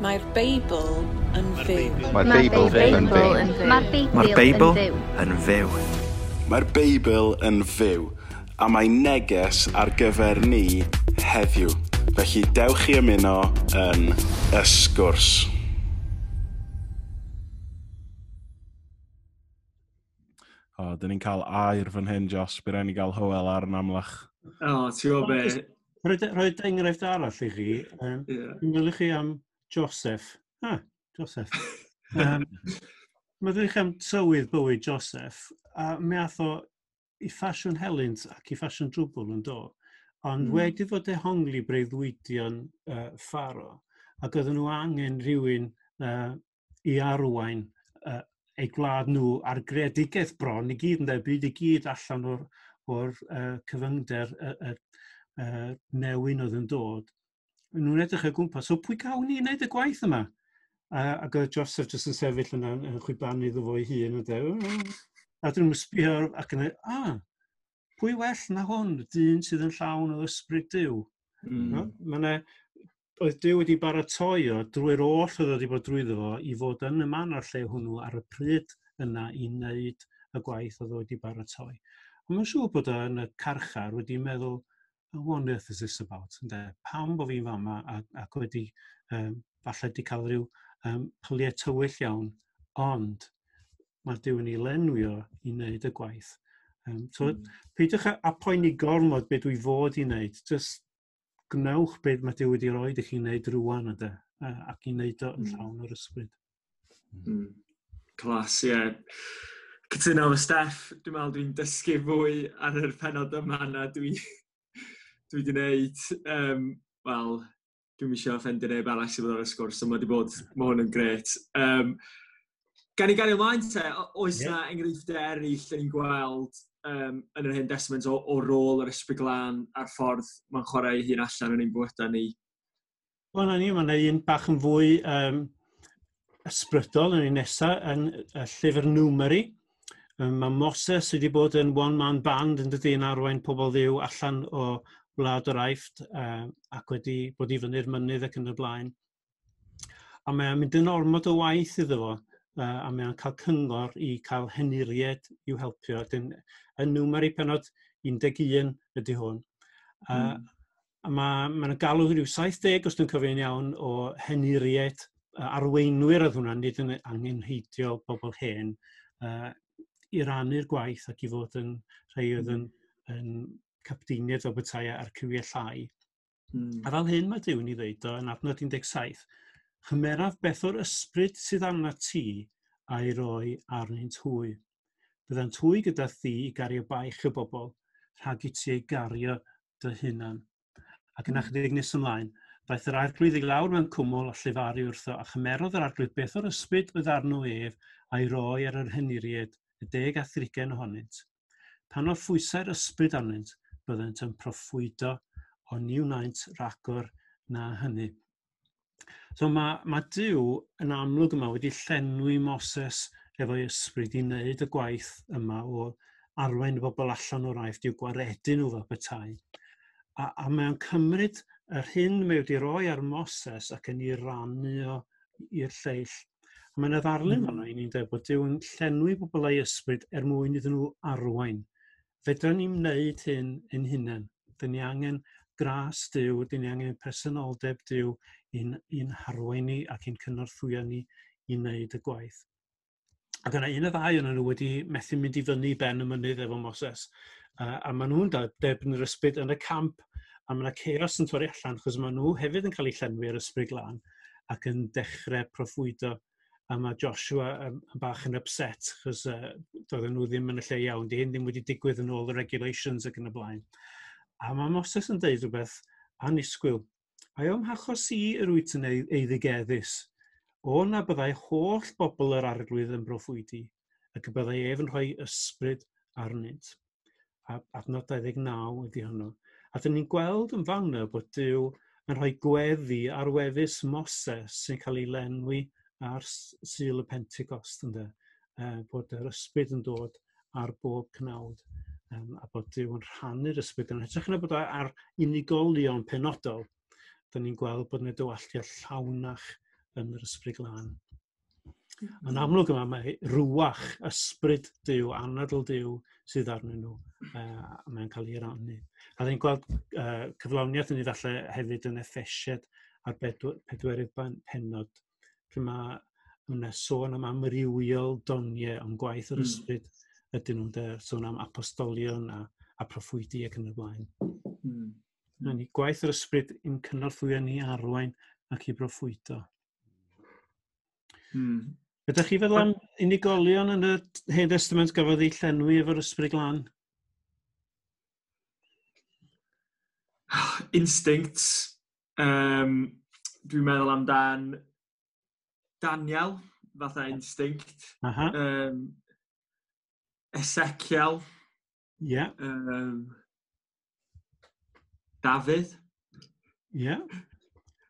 Mae'r Beibl yn fyw. Mae'r Beibl yn fyw. Mae'r Beibl yn fyw. Mae'r Beibl yn fyw. A mae neges ar gyfer ni heddiw. Felly dewch i ymuno yn ysgwrs. O, dyn ni'n cael air fan hyn, Jos. Bydd rhaid ni gael hywel ar yn amlach. O, ti'n gwybod be? Roedd e- e enghraifft arall i chi. Um, yeah. Dwi'n chi am Joseph. Ha, Joseph. um, mae ddech am tywydd bywyd Joseph, a mi ath o i ffasiwn helynt ac i ffasiwn drwbl yn do. Ond mm. wedi fod ehongli breuddwydion uh, ffaro, ac oedden nhw angen rhywun uh, i arwain uh, eu gwlad nhw ar gredigaeth bron i gyd, ynddo, byd i gyd allan o'r, or uh, cyfyngder uh, uh, uh, newyn oedd yn dod. Maen nhw'n edrych y gwmpas, So pwy gawn ni wneud y gwaith yma? A, ac oedd Joseph jyst yn sefyll yna yn chwibannu iddo fo ei hun. A dyn nhw'n sbio ac yn dweud, a, pwy well na hwn, dyn sydd yn llawn o ysbryd Dyw. Mm. No? Mae oedd Dyw wedi baratoi o drwy'r oll oedd wedi bod drwyddo fo i fod yn y man o'r lle hwnnw ar y pryd yna i wneud y gwaith oedd wedi baratoi. Ond mae'n siŵr bod yn y carchar wedi meddwl, what on earth is this about? Ynde? Pam bod fi'n fama ac wedi um, falle wedi cael rhyw um, pyliau tywyll iawn, ond mae Dyw yn ei lenwio i wneud y gwaith. Um, so, mm. peidiwch â poeni gormod beth dwi fod i wneud. Just gwnewch beth mae Dyw wedi roi i chi wneud rwan ydy, ac i wneud o yn hmm. llawn o'r ysbryd. Mm. Clas, ie. Yeah. Cytuno efo Steff, dwi'n meddwl dwi'n dysgu fwy ar yr penod yma na dwi dwi wedi gwneud, um, wel, dwi'n eisiau offendio neb arall sydd bod ar y sgwrs, so mae wedi bod, mae hwn yn gret. Um, gan i gario ymlaen te, oes yeah. na enghreifftiau eraill yn gweld um, yn yr hyn desment o, o rôl yr ysbryd glân a'r ffordd mae'n chwarae ei hun allan yn ein bywydau ni? Wel, na ni, mae yna un bach yn fwy um, ysbrydol yn ei nesaf yn y llyfr Numeri. Um, mae Moses wedi bod yn one-man band yn dydy yn arwain pobl ddiw allan o Gwlad yr Aifft uh, ac wedi bod i fyny'r mynydd ac yn y blaen. A mae o'n mynd yn ormod o waith iddo fo uh, a mae o'n cael cyngor i cael heniried i'w helpio. Dyn, yn nwmer i penod 11 ydy hwn. Uh, mm. A hmm. mae ma'n galw rhyw 70, os dwi'n cofio'n iawn, o heniried arweinwyr oedd hwnna, nid yn angenrheidio bobl hen, uh, i rannu'r gwaith ac i fod yn rhai oedd hmm. yn, yn capdeinydd o bethau ar cywiau llai. Mm. A fel hyn mae Dyw ni ddeud o yn adnod 17, chymeraf beth o'r ysbryd sydd arna ti a'i roi arnynt hwy. Byddai'n twy gyda thi i gario baich y bobl, rhag i ti ei gario dy hunan. Ac yn hmm. achedig nes ymlaen, daeth yr arglwydd i lawr mewn cwmwl a llifaru wrtho, a chymerodd yr arglwydd beth o'r ysbryd oedd arno ef a'i roi ar yr hyniried, y deg a thrigen ohonynt. Pan o'r phwysau'r ysbryd arnynt, byddent yn proffwydo o ni wnaint ragor na hynny. So mae, mae Dyw yn amlwg yma wedi llenwi Moses efo'i ysbryd i wneud y gwaith yma o arwain y bobl allan o'r aifft i'w gwaredu nhw fel bethau. A, a mae'n cymryd yr hyn mae wedi roi ar Moses ac yn ei rannu i'r lleill. Mae'n y ddarlun mm. fanno i ni'n dweud bod Dyw yn llenwi bobl ei ysbryd er mwyn iddyn nhw arwain fedrwn ni'n wneud hyn yn hunain. Dyn ni angen gras diw, dyn ni angen personoldeb diw i'n, in harwain ni ac i'n cynorthwyo ni i wneud y gwaith. Ac yna un o ddau yn nhw wedi methu mynd i fyny ben y mynydd efo Moses. Uh, a maen nhw'n debyn yr ysbryd yn y camp a mae yna ceos yn torri allan, achos maen nhw hefyd yn cael eu llenwi ar ysbryd glân ac yn dechrau proffwydo a mae Joshua um, bach yn upset chos uh, doedden nhw ddim yn y lle iawn. Di hyn ddim wedi digwydd yn ôl y regulations ac yn y blaen. A mae Moses yn deud rhywbeth anisgwyl. A yw'n hachos i yr wyt yn ei eiddigeddus, o na byddai holl bobl yr arglwydd yn broffwydi, ac y byddai ef yn rhoi ysbryd arnynt. A adnod 29 ydy hwnnw. A dyn ni'n gweld yn fanna bod Dyw yn rhoi gweddi ar wefus Moses sy'n cael ei lenwi ar syl y Pentecost ynddo, uh, bod yr ysbryd yn dod ar bob cnawd um, a bod Dyw yn rhannu'r ysbryd yn hytrach na bod ar unigolion penodol, da ni'n gweld bod yna dywalliau llawnach yn yr ysbryd glân. Yn mm-hmm. amlwg yma mae rwach ysbryd Dyw, anadl Dyw sydd arnyn nhw, uh, a mae'n cael ei rannu. A ni'n gweld uh, cyflawniaeth yn ei ddalle hefyd yn effesiad ar bedwerydd benod lle mae yna sôn am amrywiol doniau am gwaith yr hmm. ysbryd mm. ydyn nhw'n de, sôn am apostolion a, a proffwydi ac yn y blaen. Mm. Mm. ni gwaith yr ysbryd yn cynorthwyo ni arwain ac i broffwydo. Mm. Ydych chi feddwl am unigolion yn y Hen Testament gafodd ei llenwi efo'r ysbryd glân? Instincts. Um, dwi'n meddwl amdan Daniel, fatha instinct. Uh -huh. um, Ezekiel. Yeah. Um, Dafydd. Yeah.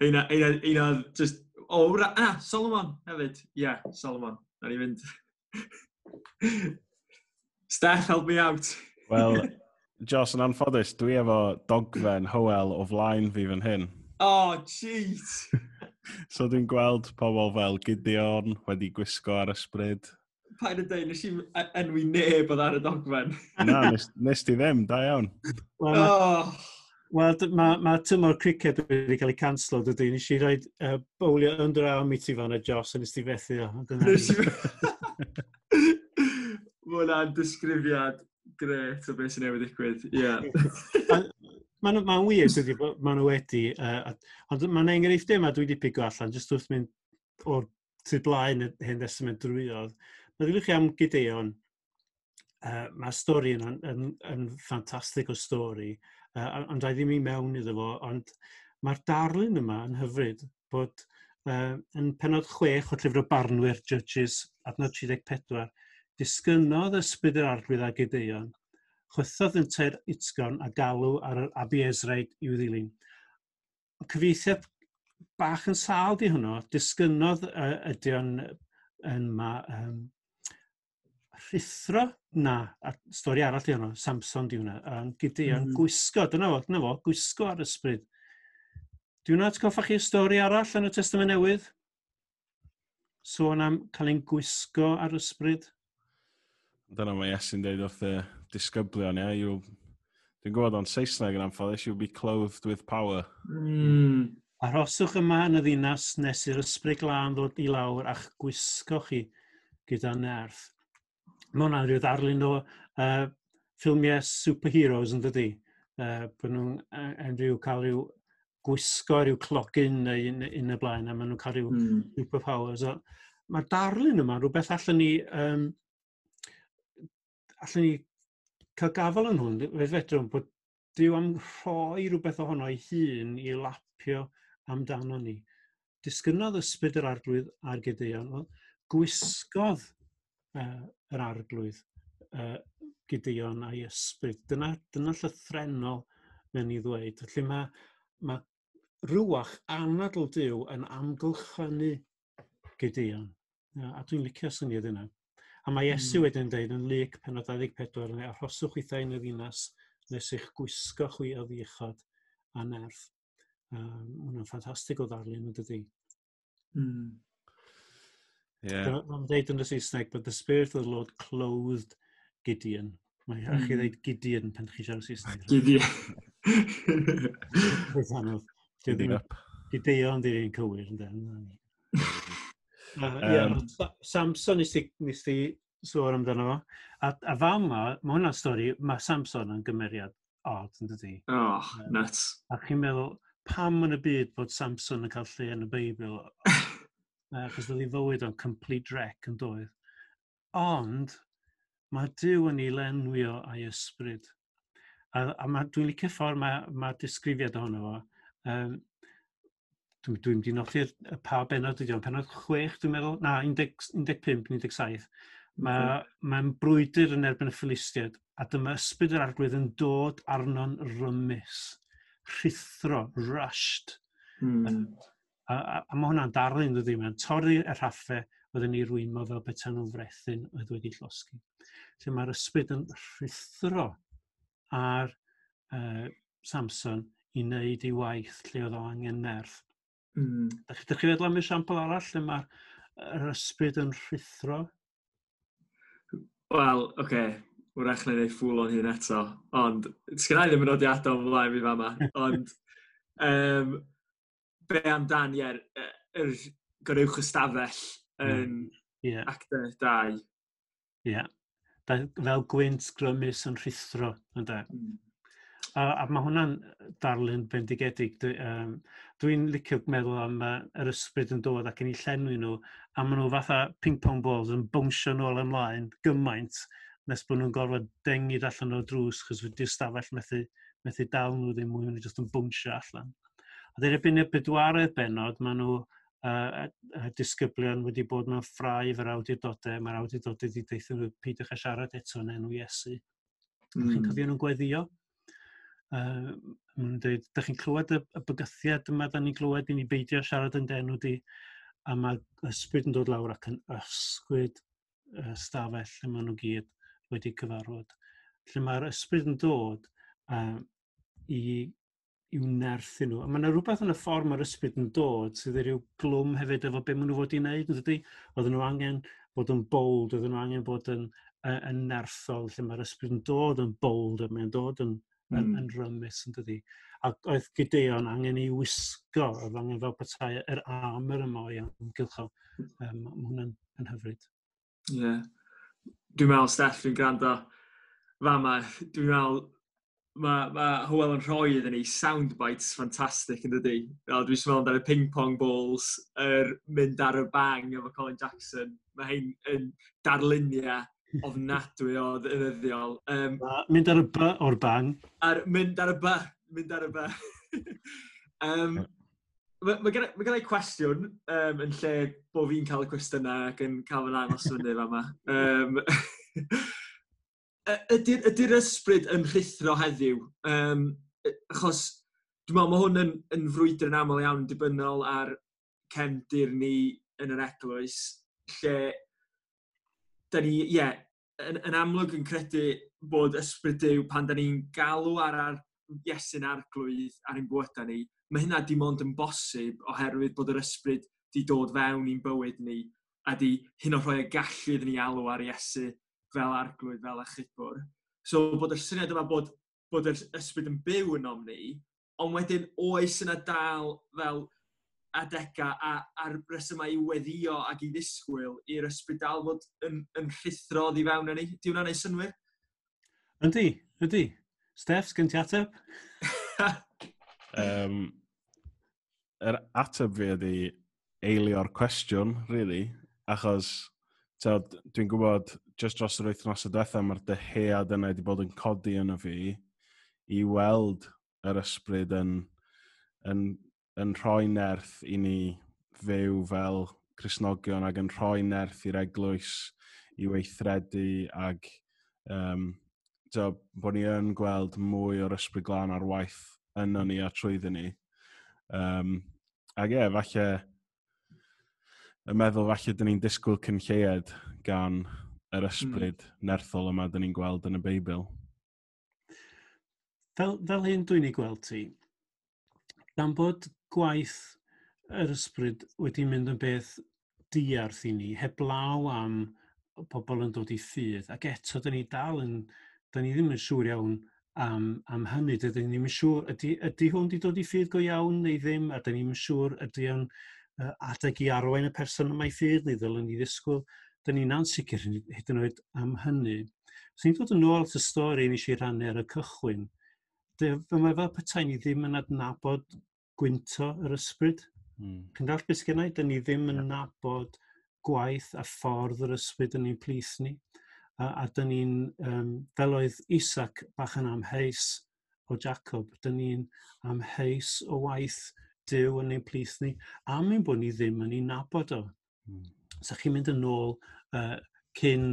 Heina, heina, heina, just... O, oh, ah, Solomon hefyd. Ie, yeah, Solomon. Na ni fynd. Steph, help me out. Wel, Jos, yn anffodus, dwi efo dogfen hywel o flaen fi fan hyn. Oh, jeez! so dwi'n gweld pobl fel Gideon wedi gwisgo ar ysbryd. Pa'n y dweud, nes i e-, enwi neb oedd ar y dogfen. Na, nes, nes ti ddim, da iawn. Wel, oh. well, mae ma tymor cricket wedi cael ei canslo, dydy. Nes i roi uh, e, bowlio under arm i ti fan y Jos, a nes ti fethu o. Nes. Mae hwnna'n disgrifiad gret o beth sy'n ei wedi digwydd. Yeah. Mae'n ma wir dydy bod maen nhw wedi, uh, ond mae'n enghreifftiau yma dwi wedi pigo allan, jyst wrth mynd o'r tu blaen y hen testament drwyodd. Meddwlwch chi am Gideon, uh, mae'r stori yn, yn, yn, yn ffantastig o stori, uh, ond rhaid ddim i mewn iddo fo, ond mae'r darlun yma yn hyfryd bod uh, yn penod chwech o llyfr o barnwyr Judges, adnod 34, disgynodd ysbryd yr arglwydd a Gideon – chwythodd yn Liwted Itgon a galw ar yr Abi Ezraig i'w ddilyn. Cyfeithiad bach yn sal di hwnnw, disgynnodd uh, ydy'n yma um, rhithro na, a stori arall di hwnnw, Samson di hwnna, yn gydeon mm. Mm-hmm. gwisgo, dyna fo, dyna fo, gwisgo ar ysbryd. Di hwnna atgoffa chi stori arall yn y Testament Newydd? Sôn am cael ein gwisgo ar ysbryd? Dyna mae Iesu'n dweud wrth y disgyblion, ie, yeah, dwi'n gwybod o'n Saesneg yn amffodus, you'll be clothed with power. Mm. Arhoswch yma yn y ddinas nes i'r ysbryd glân ddod i lawr a'ch gwisgo chi gyda nerth. Mae hwnna'n rhyw ddarlun o uh, ffilmiau superheroes yn dydy. Uh, Bydd nhw'n uh, rhyw cael rhyw gwisgo rhyw clogin neu un, un y blaen, a maen nhw'n cael rhyw mm. superpowers. So, Mae'r darlun yma, rhywbeth allan ni, um, allan ni cael gafel yn hwn, fe fetrwm, bod Dyw am rhoi rhywbeth ohono ei hun i lapio amdano ni. Disgynnodd ysbryd yr arglwydd ar Gideon, gwisgodd uh, yr arglwydd uh, Gideon a'i ysbryd. Dyna, dyna llythrenol mewn i ddweud. Felly mae, mae rhywach anadl diw yn amgylchynu Gideon. A dwi'n licio syniad yna. A mae Iesu mm. wedyn dweud yn lyg pen o 24, neu arhoswch wythau yn y ddinas, nes eich gwisgo chwi o ddiechod a nerth. Um, Hwna'n ffantastig o ddarlun hmm. yn dydy. Mm. Yeah. Mae'n dweud yn y Saesneg, but the Spirit of the Lord clothed Gideon. Mae mm. chi dweud Gideon pan chi siarad Saesneg. Gideon. Gideon. Gideon. Gideon. Gideon. Gideon. Gideon. Gideon. Gideon. Gideon. Uh, um, Samson nes ti, nes ti sôn amdano fo. A, a fa yma, mae hwnna'n stori, mae Samson yn gymeriad odd yn dydi. Oh, um, nuts. A chi'n meddwl, pam yn y byd bod Samson yn cael lle yn y Beibl? Achos uh, oedd ei fywyd o'n complete wreck yn doedd. Ond, mae Dyw yn ei lenwio a'i ysbryd. A, a dwi'n licio ffordd mae, mae disgrifiad ohono fo. Um, dwi'n dwi wedi nodi'r pa benod ydy o'n penod chwech, dwi'n meddwl, na, 15-17. Mae'n mm. mae'n brwydr yn erbyn y ffilistiad, a dyma ysbryd yr arglwydd yn dod arno'n rymus, rhithro, rushed. Mm. A, a, a mae hwnna'n darlun, dydy, mae'n torri y rhaffau, oedden ni rwymo fel beta'n nhw'n frethyn oedd wedi llosgi. Lle mae'r ysbryd yn rhithro ar uh, Samson i wneud ei waith lle oedd o angen nerth. Mm. Da chi'n chi feddwl am esiampl arall lle mae'r ysbryd yn rhithro? Wel, oce, okay. wrach na i ffwl o'n hyn eto, ond sgynnau ddim yn nodiadau o'n flaen fi fama, ond um, be amdan, ie, yeah, yr er, gorywch ystafell yn mm. yeah. actor 2. Ie. Yeah. Fel gwynt grymus yn rhithro, ynddo? Mm. A, a mae hwnna'n darlun bendigedig. Dwi'n um, dwi licio meddwl am uh, yr ysbryd yn dod ac yn ei llenwi nhw, a maen nhw fatha ping-pong balls yn bwnsio nôl ymlaen gymaint nes bod nhw'n gorfod dengid allan o'r drws, chos wedi'r stafell methu, methu dal nhw ddim mwy, mae'n jyst yn bwnsio allan. A ddeir ebyn y bedwaredd benod, maen nhw uh, disgyblion wedi bod mewn ffrau fy'r awdurdodau, mae'r awdurdodau wedi deithio nhw peidiwch a siarad eto yn enw Iesu. Mm. Chi'n hmm. cofio nhw'n gweddio? Uh, maen dweud, da chi'n clywed y, y bygythiad yma da ni'n clywed i ni beidio siarad yn denw di, a mae ysbryd yn dod lawr ac yn ysgwyd uh, stafell lle maen nhw gyd wedi cyfarfod. Lle mae'r ysbryd yn dod uh, i, i wnerthu nhw. A mae yna rhywbeth yn y ffordd mae'r ysbryd yn dod sydd wedi rhyw glwm hefyd efo beth maen nhw fod i wneud. Ydy, oedden nhw angen bod yn bold, oedden nhw angen bod yn, yn nerthol, lle mae'r ysbryd yn dod yn bold, a mae'n dod yn mm. yn, hmm. yn rymus yn dydi. A oedd Gideon angen ei wisgo, oedd angen fel bethau yr armor yma i amgylcho. Um, Mae hwnna'n yn hyfryd. Ie. Yeah. Dwi'n meddwl, Steff, dwi'n gwrando fama, dwi'n meddwl mae ma Hywel yn rhoi iddyn ni soundbites ffantastig yn dydi. Dwi'n meddwl amdano ping-pong balls, yr er mynd ar y bang efo Colin Jackson. Mae hyn yn darluniau ofnadwy o ddyddiol. Um, mynd ar y by o'r bang. Ar, mynd ar y by, mynd ar y by. um, Mae ma gen, i cwestiwn um, yn lle bod fi'n cael y cwestiynau ac yn cael fy ddangos fyny fe yma. Um, ydy'r ydy ysbryd yn rhithro heddiw? Um, achos dwi'n meddwl mae hwn yn, yn frwydr yn aml iawn dibynnol ar cefndir ni yn yr eglwys, lle da ni, ie, yeah, yn, yn amlwg yn credu bod ysbryd Dyw pan da ni'n galw ar ar Iesu'n arglwydd ar ein bwyta ni, mae hynna dim ond yn bosib oherwydd bod yr ysbryd di dod fewn i'n bywyd ni a di hyn o rhoi y gallu ni alw ar Iesu fel arglwydd, fel achubwr. So bod y syniad yma bod, bod yr ysbryd yn byw yn omni, ond wedyn oes yna dal fel adega a, a'r resymau i weddio ac i ddisgwyl i'r ysbrydal fod yn, yn rhuthro ddi fewn yn ni. Di hwnna'n ei synwyr? Yndi, ydy. Steff, sgyn ti ateb? um, yr ateb fi ydi eilio'r cwestiwn, really, achos dwi'n gwybod just dros yr wythnos y diwethaf mae'r dyhead yna wedi bod yn codi yna fi i weld yr ysbryd yn, yn yn rhoi nerth i ni fyw fel Cresnogion ac yn rhoi nerth i'r eglwys i weithredu ac um, so, bod ni yn gweld mwy o'r ysbryd glân ar waith yno ni a trwyddyn ni. Um, ac ie, falle, y meddwl falle dyn ni'n disgwyl cynlleied gan yr hmm. ysbryd mm. nerthol yma dyn ni'n gweld yn y Beibl. Fel, fel hyn dwi'n ei gweld ti, gan bod gwaith yr ysbryd wedi mynd yn beth diarth i ni, heblaw am pobl yn dod i ffydd. Ac eto, da ni dal yn, da ni ddim yn siŵr iawn am, am hynny. Da ni ddim yn siŵr, ydy, ydy hwn wedi dod i ffydd go iawn neu ddim, a da ni ddim yn siŵr ydy o'n uh, adeg i arwain y person yma i ffydd, neu ddylwn ni ddisgwyl. Da ni'n ansicr hyd yn oed am hynny. Os ni'n dod yn ôl at y stori ni eisiau rannu ar y cychwyn, dy, mae fel petai ni ddim yn adnabod gwynto yr ysbryd. Mm. Chi'n dall beth gennau, dyn ni ddim yn nabod gwaith a ffordd yr ysbryd yn ein plith ni. A, a dyn ni'n, um, fel oedd Isaac bach yn amheus o Jacob, dyn ni'n amheus o waith Dyw yn ein plith ni, a mynd bod ni ddim yn ei nabod o. Mm. Sa chi'n mynd yn ôl uh, cyn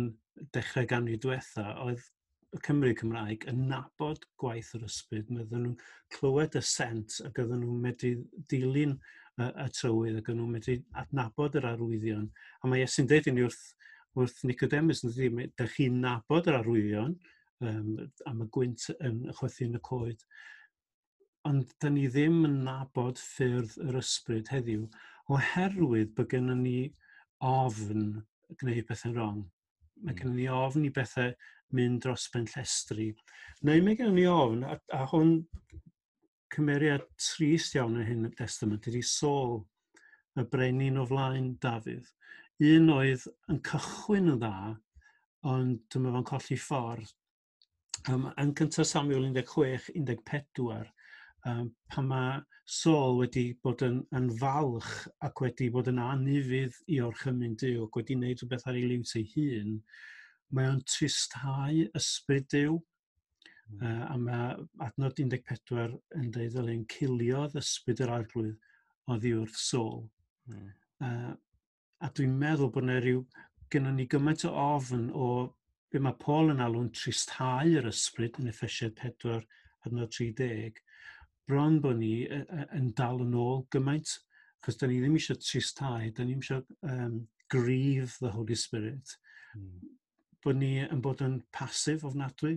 dechrau ganrif diwetha, oedd y Cymru Cymraeg yn nabod gwaith yr ysbryd. Medden nhw'n clywed y sent ac oedden nhw'n medru dilyn y, y trywydd ac oedden nhw'n medru adnabod yr arwyddion. A mae Iesu'n dweud i ni wrth, wrth Nicodemus, yn dweud, da chi'n nabod yr arwyddion um, am y gwynt yn chwythu'n y coed. Ond da ni ddim yn nabod ffyrdd yr ysbryd heddiw oherwydd bod gennym ni ofn gwneud pethau wrong mae hmm. gennym ni ofn i bethau mynd dros ben llestri. Neu hmm. mae gennym ni ofn, a, a hwn cymeriad trist iawn yn hyn y testament, ydy Saul, y brenin o flaen Dafydd. Un oedd yn cychwyn yn dda, ond dyma fo'n colli ffordd. Um, yn cyntaf Samuel 16-14, um, pan mae Saul wedi bod yn, yn falch ac wedi bod yn anifydd i orchymyn Dyw ac wedi gwneud rhywbeth ar ei liwt ei hun, mae o'n tristau ysbryd Dyw. Mm. Uh, a mae adnod 14 yn dweud ddylun ciliodd ysbryd yr arglwydd o ddiwrth Saul. Mm. Uh, a dwi'n meddwl bod yna rhyw gynnon ni gymaint o ofn o be mae Paul yn alw'n tristau yr ysbryd yn Effesiad 4 adnod 30, bron bod ni yn dal yn ôl gymaint, achos da ni ddim eisiau tristau, da ni eisiau um, grif the Holy Spirit, mm. bod ni yn bod yn pasif ofnadwy,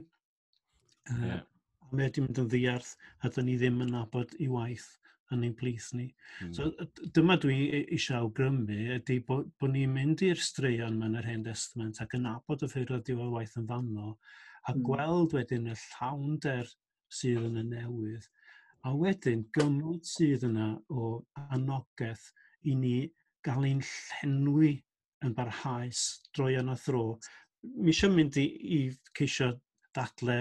uh, yeah. a mae wedi mynd yn ddiarth, a da ni ddim yn nabod i waith yn ein plith ni. Mm. So, dyma dwi eisiau awgrymu ydy bod, bod ni'n mynd i'r straeon mewn yr Hen Testament ac yn abod y ffeirio'r diwedd waith yn fanno a mm. gweld wedyn y llawnder sydd yn y newydd A wedyn, gymryd sydd yna o anogaeth i ni gael ein llenwi yn barhaus droeon a thro. Mi eisiau mynd i, i ceisio dadle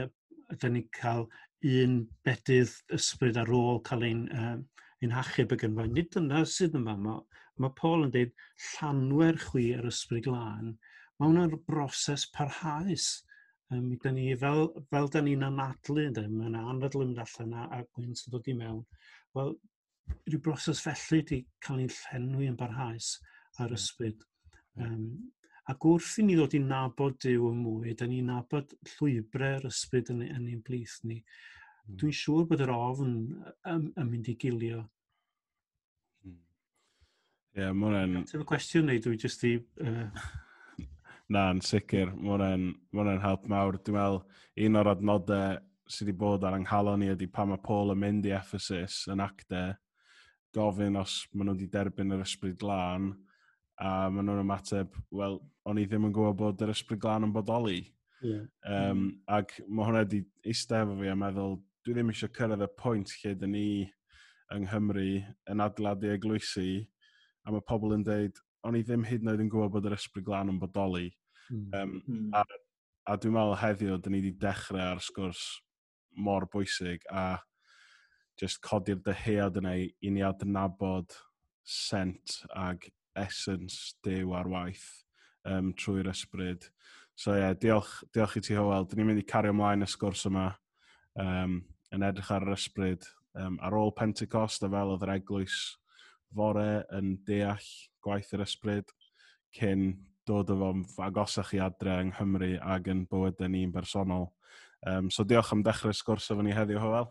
ydyn ni cael un bedydd ysbryd ar ôl cael ein, um, ein hachub y gynfa. Nid dyna sydd yma. Mae, mae Paul yn dweud llanwer chwi ar ysbryd glân. Mae hwnna'n broses parhaus. Um, da ni, fel, fel da ni'n anadlu, da, mae yna anadlu mynd allan a, a gwyn sy'n dod i mewn. Wel, rhyw broses felly wedi cael ei llenwi yn barhaus ar hmm. ysbryd. Um, ac wrth i ni ddod i nabod Dyw yn mwy, da ni'n nabod llwybrau'r ysbryd yn, yn ein blith ni. Mm. Dwi'n siŵr bod yr ofn yn, yn mynd i gilio. Hmm. Ie, yeah, mae hwnna'n... Ti'n cwestiwn neu dwi jyst i... Uh... Na, yn sicr, mae hwnna'n help mawr. Dwi'n meddwl, un o'r adnodau sydd wedi bod ar anghalon ni ydy pan mae Paul yn mynd i Ephesus yn acte, gofyn os maen nhw wedi derbyn yr ysbryd glân, a maen nhw'n ymateb, wel, o'n i ddim yn gwybod bod yr ysbryd glân yn bodoli. Yeah. Um, mm-hmm. ac mae hwnna wedi eistedd efo fi a meddwl, dwi ddim eisiau cyrraedd y pwynt lle dyn ni yng Nghymru yn adeiladu eglwysi, a mae pobl yn dweud, o'n i ddim hyd yn oed yn gwybod bod yr ysbryd glân yn bodoli Um, mm. a, a dwi'n meddwl heddiw, dyn ni wedi dechrau ar sgwrs mor bwysig a just codi'r dyhead yna i ni adnabod sent ag essence dew ar waith um, trwy'r ysbryd. So ie, yeah, diolch, diolch i ti Howell. Dyn ni'n mynd i cario ymlaen y sgwrs yma um, yn edrych ar yr ysbryd um, ar ôl Pentecost a fel oedd yr eglwys fore yn deall gwaith yr ysbryd cyn dod o fo'n agosach i adre yng Nghymru ac yn bywydau ni'n bersonol. Um, so diolch am dechrau sgwrs efo ni heddiw, Hywel.